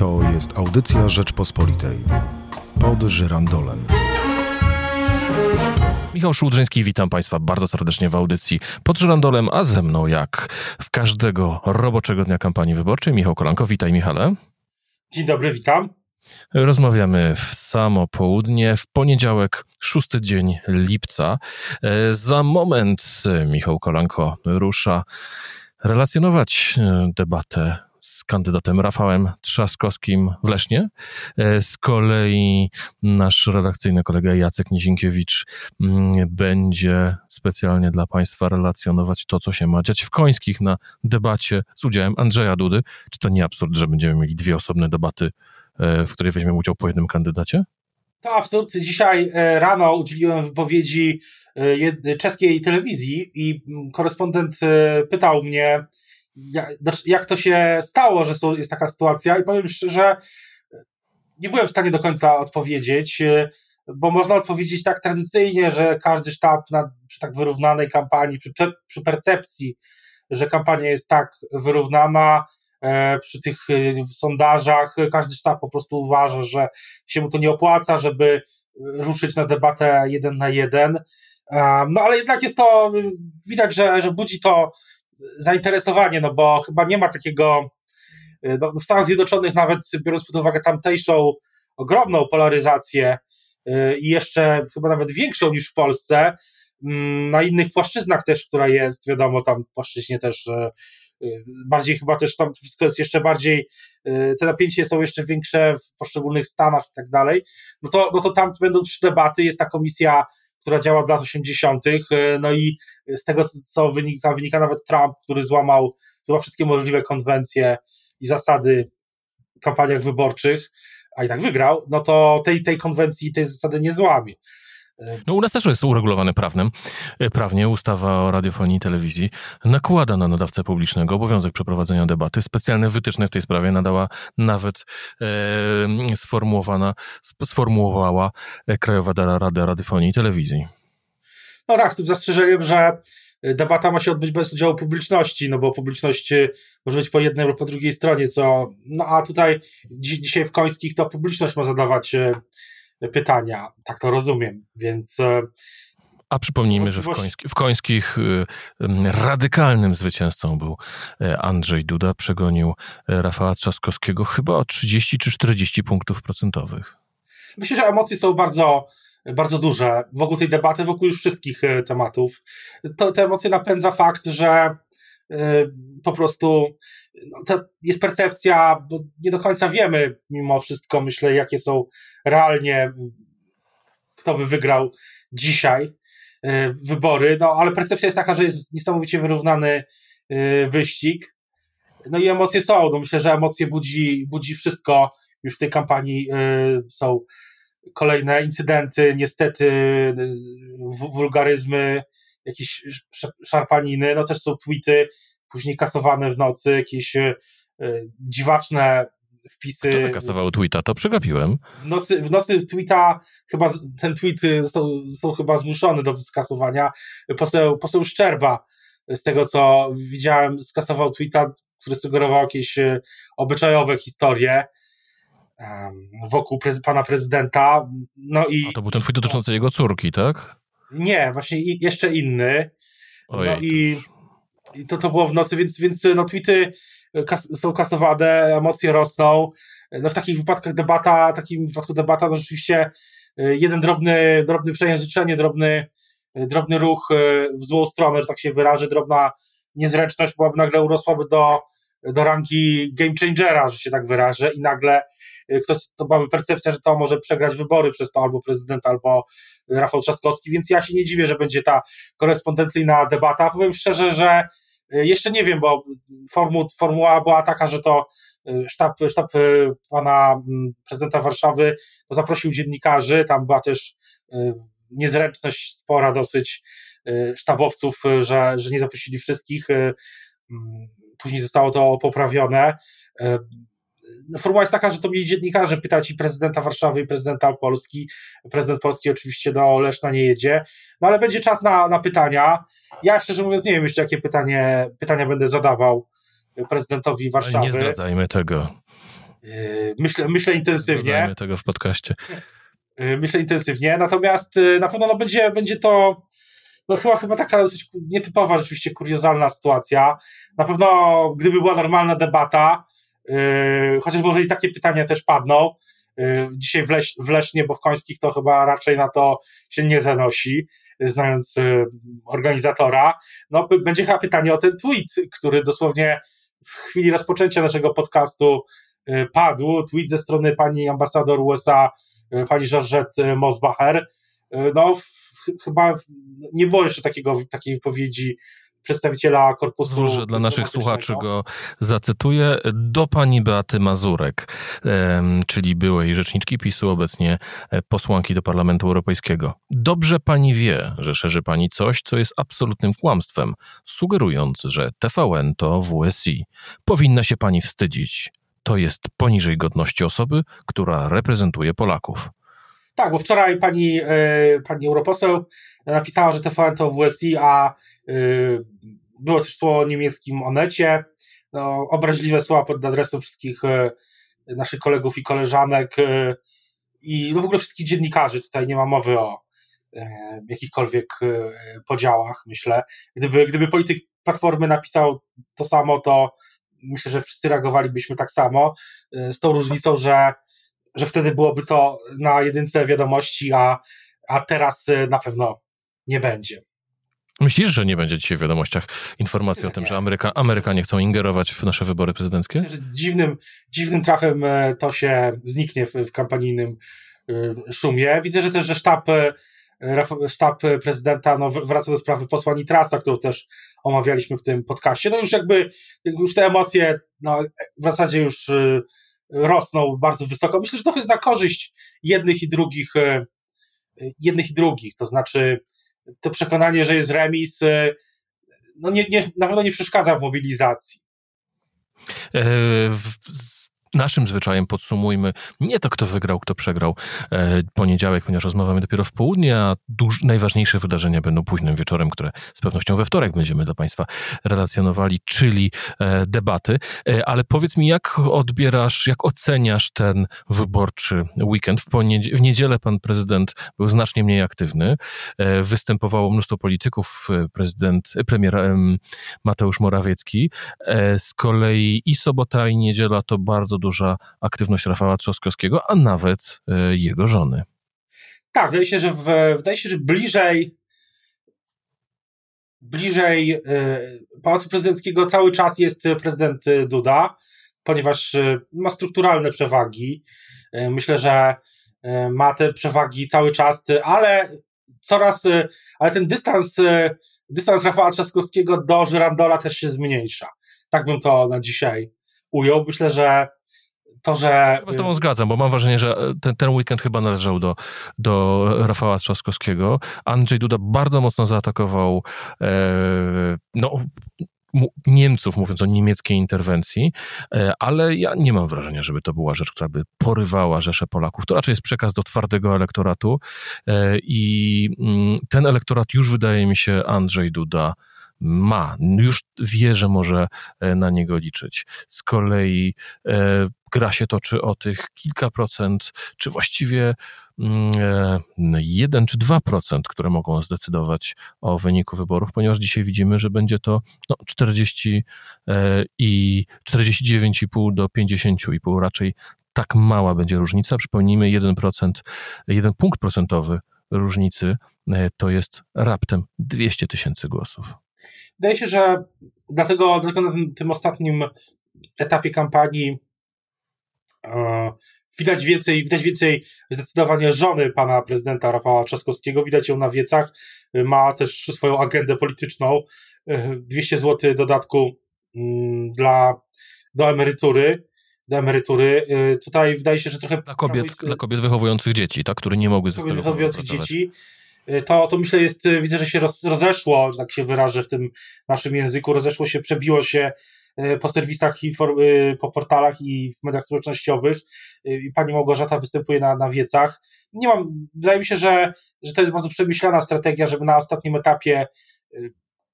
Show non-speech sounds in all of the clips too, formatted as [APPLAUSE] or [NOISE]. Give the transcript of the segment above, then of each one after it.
To jest audycja Rzeczpospolitej. Pod żyrandolem. Michał Szłudrzyński, witam Państwa bardzo serdecznie w audycji pod żyrandolem, a ze mną jak w każdego roboczego dnia kampanii wyborczej Michał Kolanko. Witaj Michale. Dzień dobry, witam. Rozmawiamy w samo południe, w poniedziałek, szósty dzień lipca. E, za moment Michał Kolanko rusza relacjonować e, debatę z kandydatem Rafałem Trzaskowskim w Lesznie. E, z kolei nasz redakcyjny kolega Jacek Nizinkiewicz mm, będzie specjalnie dla Państwa relacjonować to, co się ma dziać w Końskich na debacie z udziałem Andrzeja Dudy. Czy to nie absurd, że będziemy mieli dwie osobne debaty, e, w której weźmiemy udział po jednym kandydacie? To absurd. Dzisiaj e, rano udzieliłem wypowiedzi czeskiej telewizji i mm, korespondent pytał mnie, jak, znaczy, jak to się stało, że jest taka sytuacja i powiem szczerze, nie byłem w stanie do końca odpowiedzieć, e, bo można odpowiedzieć tak tradycyjnie, że każdy sztab na, przy tak wyrównanej kampanii, przy, przy percepcji, że kampania jest tak wyrównana, e, przy tych e, sondażach, każdy sztab po prostu uważa, że się mu to nie opłaca, żeby ruszyć na debatę jeden na jeden. No ale jednak jest to, widać, że, że budzi to zainteresowanie, no bo chyba nie ma takiego, y, no, w Stanach Zjednoczonych nawet biorąc pod uwagę tamtejszą ogromną polaryzację y, i jeszcze chyba nawet większą niż w Polsce, mm, na innych płaszczyznach też, która jest, wiadomo, tam płaszczyźnie też y, bardziej chyba też tam wszystko jest jeszcze bardziej, te napięcia są jeszcze większe w poszczególnych stanach i tak dalej, no to, no to tam będą trzy debaty, jest ta komisja która działa od lat 80., e, no i z tego, co wynika, wynika nawet Trump, który złamał chyba wszystkie możliwe konwencje i zasady w kampaniach wyborczych, a i tak wygrał, no to tej, tej konwencji, tej zasady nie złamie. No u nas też jest uregulowane prawnym. E, prawnie ustawa o radiofonii i telewizji nakłada na nadawcę publicznego obowiązek przeprowadzenia debaty. Specjalne wytyczne w tej sprawie nadała nawet e, sformułowana, sformułowała e, Krajowa Rada Radiofonii i Telewizji. No tak, z tym zastrzeżeniem, że debata ma się odbyć bez udziału publiczności, no bo publiczność e, może być po jednej lub po drugiej stronie, co, no a tutaj dzisiaj w Końskich to publiczność ma zadawać pytania. Tak to rozumiem, więc. E, A przypomnijmy, że w, koński, w Końskich y, radykalnym zwycięzcą był e, Andrzej Duda. Przegonił e, Rafała Trzaskowskiego chyba o 30 czy 40 punktów procentowych. Myślę, że emocje są bardzo, bardzo duże wokół tej debaty, wokół już wszystkich tematów. To, te emocje napędza fakt, że po prostu no, to jest percepcja, bo nie do końca wiemy mimo wszystko, myślę, jakie są realnie, kto by wygrał dzisiaj e, wybory, no ale percepcja jest taka, że jest niesamowicie wyrównany e, wyścig. No i emocje są, no myślę, że emocje budzi, budzi wszystko. Już w tej kampanii e, są kolejne incydenty, niestety wulgaryzmy, jakieś szarpaniny, no też są tweety, później kasowane w nocy, jakieś e, dziwaczne wpisy. Kto wykasował tweeta? To przegapiłem. W nocy, w nocy tweeta, chyba ten tweet został, został chyba zmuszony do skasowania. Poseł, poseł Szczerba, z tego co widziałem, skasował tweeta, który sugerował jakieś e, obyczajowe historie wokół pana prezydenta. No i, A to był ten tweet dotyczący jego córki, tak? Nie, właśnie jeszcze inny. Ojej, no i i to, to było w nocy, więc, więc no, tweety e, kas są kasowane, emocje rosną. No, w takich wypadkach debata, w takim wypadku debata, no rzeczywiście e, jeden drobny, drobny przejęzyczenie, drobny, e, drobny ruch w złą stronę, że tak się wyrażę, drobna niezręczność byłaby nagle urosłaby do, do rangi game changera, że się tak wyrażę i nagle ktoś, to mamy percepcję, że to może przegrać wybory przez to albo prezydent, albo Rafał Trzaskowski, więc ja się nie dziwię, że będzie ta korespondencyjna debata. Powiem szczerze, że e, jeszcze nie wiem, bo formu, formuła była taka, że to e, sztab, sztab pana prezydenta Warszawy to zaprosił dziennikarzy, tam była też niezręczność spora dosyć sztabowców, że, że nie zaprosili wszystkich. Później zostało to poprawione. No, formuła jest taka, że to mieli dziennikarze pytać i prezydenta Warszawy, i prezydenta Polski. Prezydent Polski oczywiście do Leszna nie jedzie, no ale będzie czas na, na pytania. Ja szczerze mówiąc nie wiem jeszcze, jakie pytanie, pytania będę zadawał prezydentowi Warszawy. Nie zdradzajmy tego. Myślę, myślę intensywnie. Dodajmy tego w podcaście. Myślę intensywnie, natomiast na pewno no, będzie, będzie to no chyba, chyba taka dosyć nietypowa, rzeczywiście kuriozalna sytuacja. Na pewno, gdyby była normalna debata, yy, chociaż może i takie pytania też padną, yy, dzisiaj w, Leś, w Lesznie, bo w Końskich to chyba raczej na to się nie zanosi, znając yy, organizatora, no będzie chyba pytanie o ten tweet, który dosłownie w chwili rozpoczęcia naszego podcastu yy, padł, tweet ze strony pani ambasador USA, yy, pani Georgette Mosbacher, yy, no chyba nie było jeszcze takiego, takiej wypowiedzi przedstawiciela korpusu. Pozwól, dla naszych słuchaczy go zacytuję. Do pani Beaty Mazurek, czyli byłej rzeczniczki PiSu, obecnie e, posłanki do Parlamentu Europejskiego. Dobrze pani wie, że szerzy pani coś, co jest absolutnym kłamstwem, sugerując, że TVN to WSI. Powinna się pani wstydzić. To jest poniżej godności osoby, która reprezentuje Polaków. Tak, bo wczoraj pani, e, pani europoseł napisała, że TVN to WSI, a e, było też słowo o niemieckim Onecie. No, obraźliwe słowa pod adresem wszystkich e, naszych kolegów i koleżanek i no w ogóle wszystkich dziennikarzy. Tutaj nie ma mowy o jakichkolwiek podziałach, myślę. Gdyby, gdyby polityk Platformy napisał to samo, to myślę, że wszyscy reagowalibyśmy tak samo, z tą różnicą, że że wtedy byłoby to na jedynce wiadomości, a, a teraz y, na pewno nie będzie. Myślisz, że nie będzie dzisiaj w wiadomościach informacji o tym, że Ameryka, Amerykanie chcą ingerować w nasze wybory prezydenckie? Dziwnym, dziwnym trafem y, to się zniknie w, w kampanijnym y, szumie. Widzę, że też, że sztab, sztab prezydenta no, wraca do sprawy posła Nitrasa, którą też omawialiśmy w tym podcaście. No już jakby już te emocje no, w zasadzie już rosną bardzo wysoko. Myślę, że to jest na korzyść jednych i drugich, e, jednych i drugich. To znaczy, to przekonanie, że jest remis, e, no nie, nie, na pewno nie przeszkadza w mobilizacji. E, naszym zwyczajem podsumujmy nie to, kto wygrał, kto przegrał e, poniedziałek, ponieważ rozmawiamy dopiero w południe, a duż, najważniejsze wydarzenia będą późnym wieczorem, które z pewnością we wtorek będziemy dla Państwa relacjonowali, czyli e, debaty. E, ale powiedz mi, jak odbierasz, jak oceniasz ten wyborczy weekend? W, w niedzielę pan prezydent był znacznie mniej aktywny. E, występowało mnóstwo polityków, e, prezydent, premier Mateusz Morawiecki. E, z kolei i sobota, i niedziela to bardzo duża aktywność Rafała Trzaskowskiego, a nawet e, jego żony. Tak, wydaje się, że, w, wydaje się, że bliżej bliżej e, Pałacu Prezydenckiego cały czas jest prezydent Duda, ponieważ e, ma strukturalne przewagi. Myślę, że ma te przewagi cały czas, ale coraz, ale ten dystans, dystans Rafała Trzaskowskiego do Żyrandola też się zmniejsza. Tak bym to na dzisiaj ujął. Myślę, że to, że... Chyba z tobą zgadzam, bo mam wrażenie, że ten, ten weekend chyba należał do, do Rafała Trzaskowskiego. Andrzej Duda bardzo mocno zaatakował e, no, Niemców, mówiąc o niemieckiej interwencji, e, ale ja nie mam wrażenia, żeby to była rzecz, która by porywała rzeszę Polaków. To raczej jest przekaz do twardego elektoratu e, i mm, ten elektorat już wydaje mi się Andrzej Duda ma, już wie, że może e, na niego liczyć. Z kolei e, gra się toczy o tych kilka procent, czy właściwie mm, e, jeden czy dwa procent, które mogą zdecydować o wyniku wyborów, ponieważ dzisiaj widzimy, że będzie to no, 40 i 49,5 do 50,5 raczej tak mała będzie różnica. Przypomnijmy, 1%, 1 punkt procentowy różnicy to jest raptem 200 tysięcy głosów. Wydaje się, że dlatego, dlatego na tym, tym ostatnim etapie kampanii e, widać więcej, widać więcej zdecydowanie żony pana prezydenta Rafała Trzaskowskiego, widać ją na wiecach, ma też swoją agendę polityczną, 200 e, zł dodatku mm, dla, do emerytury, do emerytury. E, tutaj wydaje się, że trochę... Dla kobiet, dla kobiet wychowujących dzieci, tak, które nie mogły ze wychowujących dzieci. Y, to, to myślę jest, y, widzę, że się roz, rozeszło, że tak się wyrażę w tym naszym języku, rozeszło się, przebiło się y, po serwisach i po portalach i w mediach społecznościowych i pani Małgorzata występuje na, na wiecach. Nie mam, wydaje mi się, że, że to jest bardzo przemyślana strategia, żeby na ostatnim etapie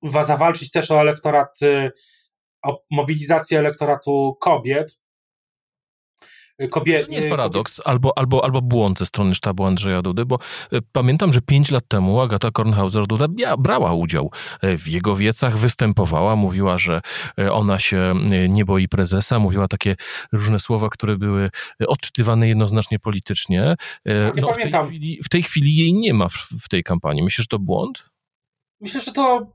zawalczyć też o elektorat, o mobilizację elektoratu kobiet. Kobiety. To nie jest paradoks, albo, albo, albo błąd ze strony sztabu Andrzeja Dudy, bo e, pamiętam, że pięć lat temu Agata Kornhauser-Duda brała udział e, w jego wiecach, występowała, mówiła, że e, ona się nie boi prezesa, mówiła takie różne słowa, które były odczytywane jednoznacznie politycznie. No, w, tej chwili, w tej chwili jej nie ma w, w tej kampanii. Myślisz, że to błąd? Myślę, że to.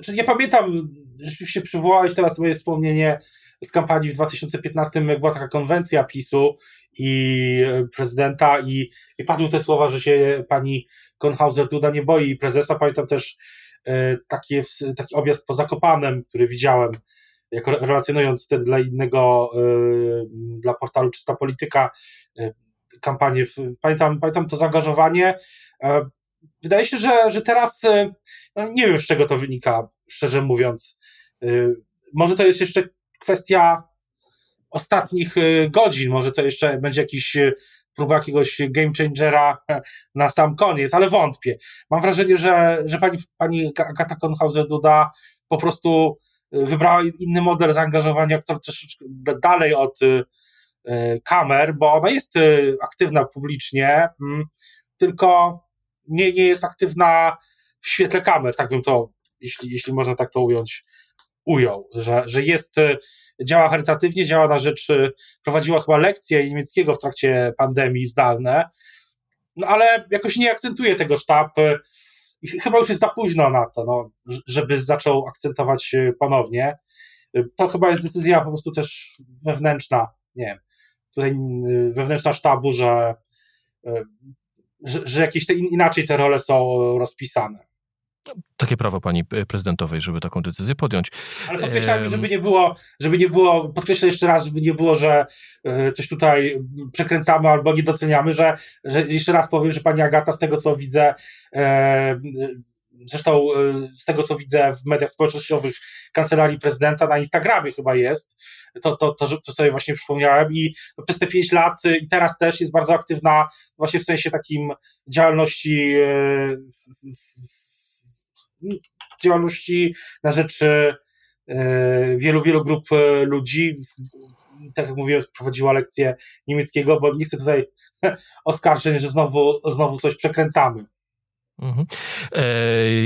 Że nie pamiętam, rzeczywiście przywołałeś teraz moje wspomnienie z kampanii w 2015, jak była taka konwencja PiSu i prezydenta i, i padły te słowa, że się pani Konhauser-Duda nie boi prezesa. Pamiętam też e, taki, taki objazd po Zakopanem, który widziałem, jako relacjonując wtedy dla innego, e, dla portalu Czysta Polityka e, kampanię. Pamiętam, pamiętam to zaangażowanie. Wydaje się, że, że teraz no nie wiem, z czego to wynika, szczerze mówiąc. Może to jest jeszcze kwestia ostatnich y, godzin, może to jeszcze będzie jakiś y, próba jakiegoś game changera e, na sam koniec, ale wątpię. Mam wrażenie, że, że pani, pani Agata Konhauser-Duda po prostu y, wybrała inny model zaangażowania, który troszeczkę dalej od kamer, bo ona jest aktywna publicznie, mm, tylko nie, nie jest aktywna w świetle kamer, tak bym to, jeśli, jeśli można tak to ująć, ujął, że, że jest, y, działa charytatywnie, działa na rzecz, y, prowadziła chyba lekcje niemieckiego w trakcie pandemii zdalne, no ale jakoś nie akcentuje tego sztab y, i chyba już jest za późno na to, no, żeby zaczął akcentować ponownie. To chyba jest decyzja po prostu też wewnętrzna, nie wiem, tutaj wewnętrzna sztabu, że, że, że jakieś te inaczej te role są rozpisane takie prawo pani prezydentowej, żeby taką decyzję podjąć. Ale podkreślam, żeby nie było, żeby nie było, podkreślę jeszcze raz, żeby nie było, że e, coś tutaj przekręcamy albo nie doceniamy, że, że jeszcze raz powiem, że pani Agata z tego co widzę, e, zresztą e, z tego co widzę w mediach społecznościowych kancelarii prezydenta na Instagramie chyba jest, to, to, to, to sobie właśnie przypomniałem i przez te pięć lat i teraz też jest bardzo aktywna właśnie w sensie takim działalności działalności na rzecz e, wielu, wielu grup e, ludzi. Tak jak mówiłem, prowadziła lekcję niemieckiego, bo nie chcę tutaj [LAUGHS] oskarżeń, że znowu, znowu coś przekręcamy. Mhm. E,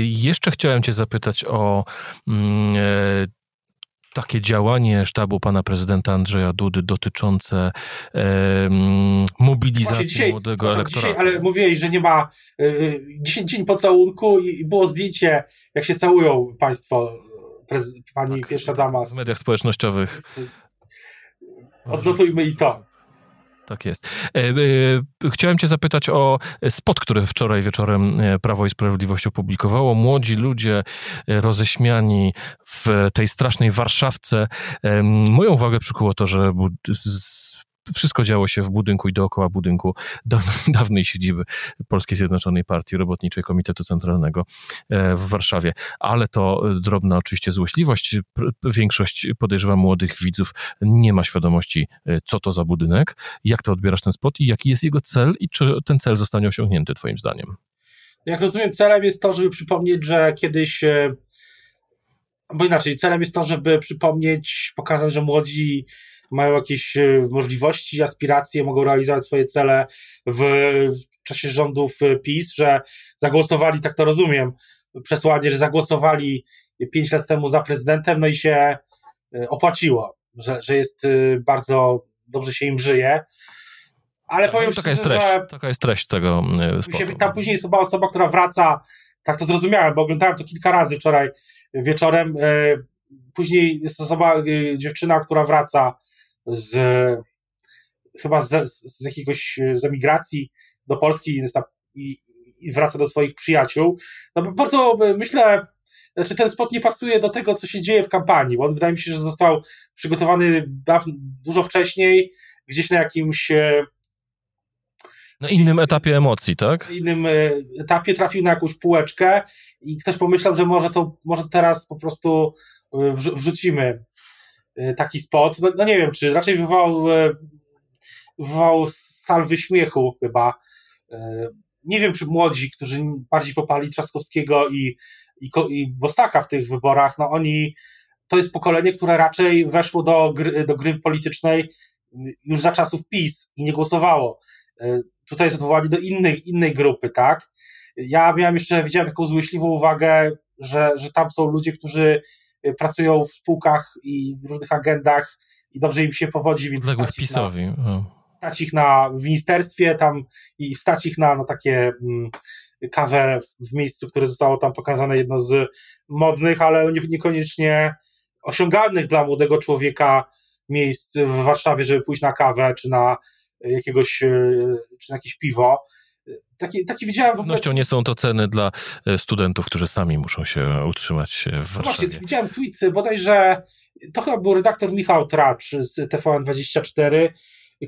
jeszcze chciałem Cię zapytać o mm, e, takie działanie sztabu pana prezydenta Andrzeja Dudy dotyczące e, mobilizacji dzisiaj, młodego. Dzisiaj, ale mówiłeś, że nie ma y, 10 dzień pocałunku i, i było zdjęcie, jak się całują państwo, prez, pani tak, pierwsza dama. W mediach społecznościowych. Odnotujmy i to. Tak jest. E, e, chciałem Cię zapytać o spot, który wczoraj wieczorem e, Prawo i Sprawiedliwość opublikowało. Młodzi ludzie roześmiani w tej strasznej Warszawce. Moją uwagę przykuło to, że wszystko działo się w budynku i dookoła budynku [LAUGHS] dawnej siedziby Polskiej Zjednoczonej Partii Robotniczej Komitetu Centralnego e, w Warszawie. Ale to drobna oczywiście złośliwość. Większość, podejrzewam, młodych widzów nie ma świadomości, e, co to za budynek, jak to odbierasz ten spot i jaki jest jego cel i czy ten cel zostanie osiągnięty twoim zdaniem? Jak rozumiem, celem jest to, żeby przypomnieć, że kiedyś e, bo inaczej, celem jest to, żeby przypomnieć, pokazać, że młodzi mają jakieś e, możliwości, aspiracje, mogą realizować swoje cele w, w czasie rządów e, PiS, że zagłosowali, tak to rozumiem, przesłanie, że zagłosowali pięć lat temu za prezydentem, no i się e, opłaciło, że, że jest bardzo dobrze się im żyje. Ale tak, powiem taka, jest treść, że taka jest treść tego. Się, tam później jest chyba osoba, która wraca, tak to zrozumiałem, bo oglądałem to kilka razy wczoraj wieczorem. Później jest osoba, dziewczyna, która wraca z chyba z, z jakiegoś z emigracji do Polski i, i wraca do swoich przyjaciół. No bardzo myślę, znaczy ten spot nie pasuje do tego, co się dzieje w kampanii, bo on wydaje mi się, że został przygotowany dawno, dużo wcześniej, gdzieś na jakimś e, na innym etapie emocji, tak? Na innym e, etapie trafił na jakąś półeczkę i ktoś pomyślał, że może to może teraz po prostu e, wrzucimy E, taki spot, no, no, nie wiem, czy raczej wywołał, e, wywołał salwy śmiechu chyba. E, nie wiem, czy młodzi, którzy bardziej popali Trzaskowskiego i, i, i Bosaka w tych wyborach, no oni, to jest pokolenie, które raczej weszło do gry, do gry politycznej już za czasów PiS i nie głosowało. Tutaj jest odwołanie do innej, innej grupy, tak? Ja miałem jeszcze, widziałem taką złośliwą uwagę, że, że tam są ludzie, którzy pracują w spółkach i w różnych agendach i dobrze im się powodzi, więc Odległych PiSowi. Na, stać ich na w ministerstwie tam i stać ich na, na takie mm, kawę w miejscu, które zostało tam pokazane, jedno z modnych, ale niekoniecznie osiągalnych dla młodego człowieka miejsc w Warszawie, żeby pójść na kawę, czy na jakiegoś, e, czy na jakieś piwo. Taki, taki widziałem w ogóle... pewnością nie są to ceny dla e, studentów, którzy sami muszą się utrzymać w Warszawie. No właśnie, widziałem tweet bodajże, to chyba był redaktor Michał Tracz z TVN24,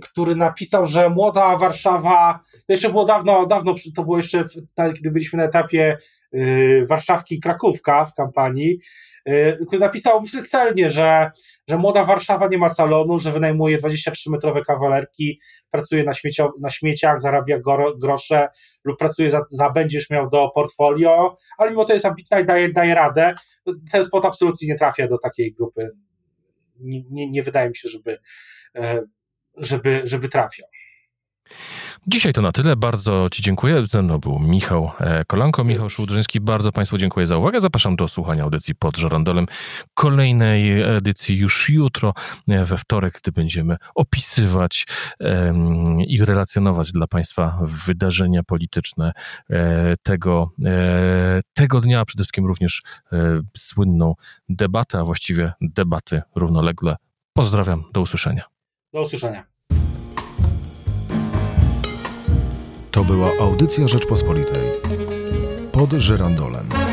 który napisał, że młoda Warszawa, to jeszcze było dawno, dawno, to było jeszcze, kiedy byliśmy na etapie yy, Warszawki i Krakówka w kampanii, który napisał, myślę celnie, że, że młoda Warszawa nie ma salonu, że wynajmuje 23-metrowe kawalerki, pracuje na, śmiecio, na śmieciach, zarabia grosze lub pracuje za, za będziesz miał do portfolio, ale mimo to jest ambitna i daje, daje radę. Ten spot absolutnie nie trafia do takiej grupy. Nie, nie, nie wydaje mi się, żeby e, żeby, żeby trafiał. Dzisiaj to na tyle. Bardzo Ci dziękuję. Ze mną był Michał e, Kolanko, Michał Szułdrzyński. Bardzo Państwu dziękuję za uwagę. Zapraszam do słuchania audycji pod żorandolem. Kolejnej edycji już jutro, e, we wtorek, gdy będziemy opisywać i relacjonować dla Państwa wydarzenia polityczne e, tego, tego dnia, przede wszystkim również słynną debatę, a właściwie debaty równolegle. Pozdrawiam, do usłyszenia. Do usłyszenia. To była audycja Rzeczpospolitej. Pod żyrandolem.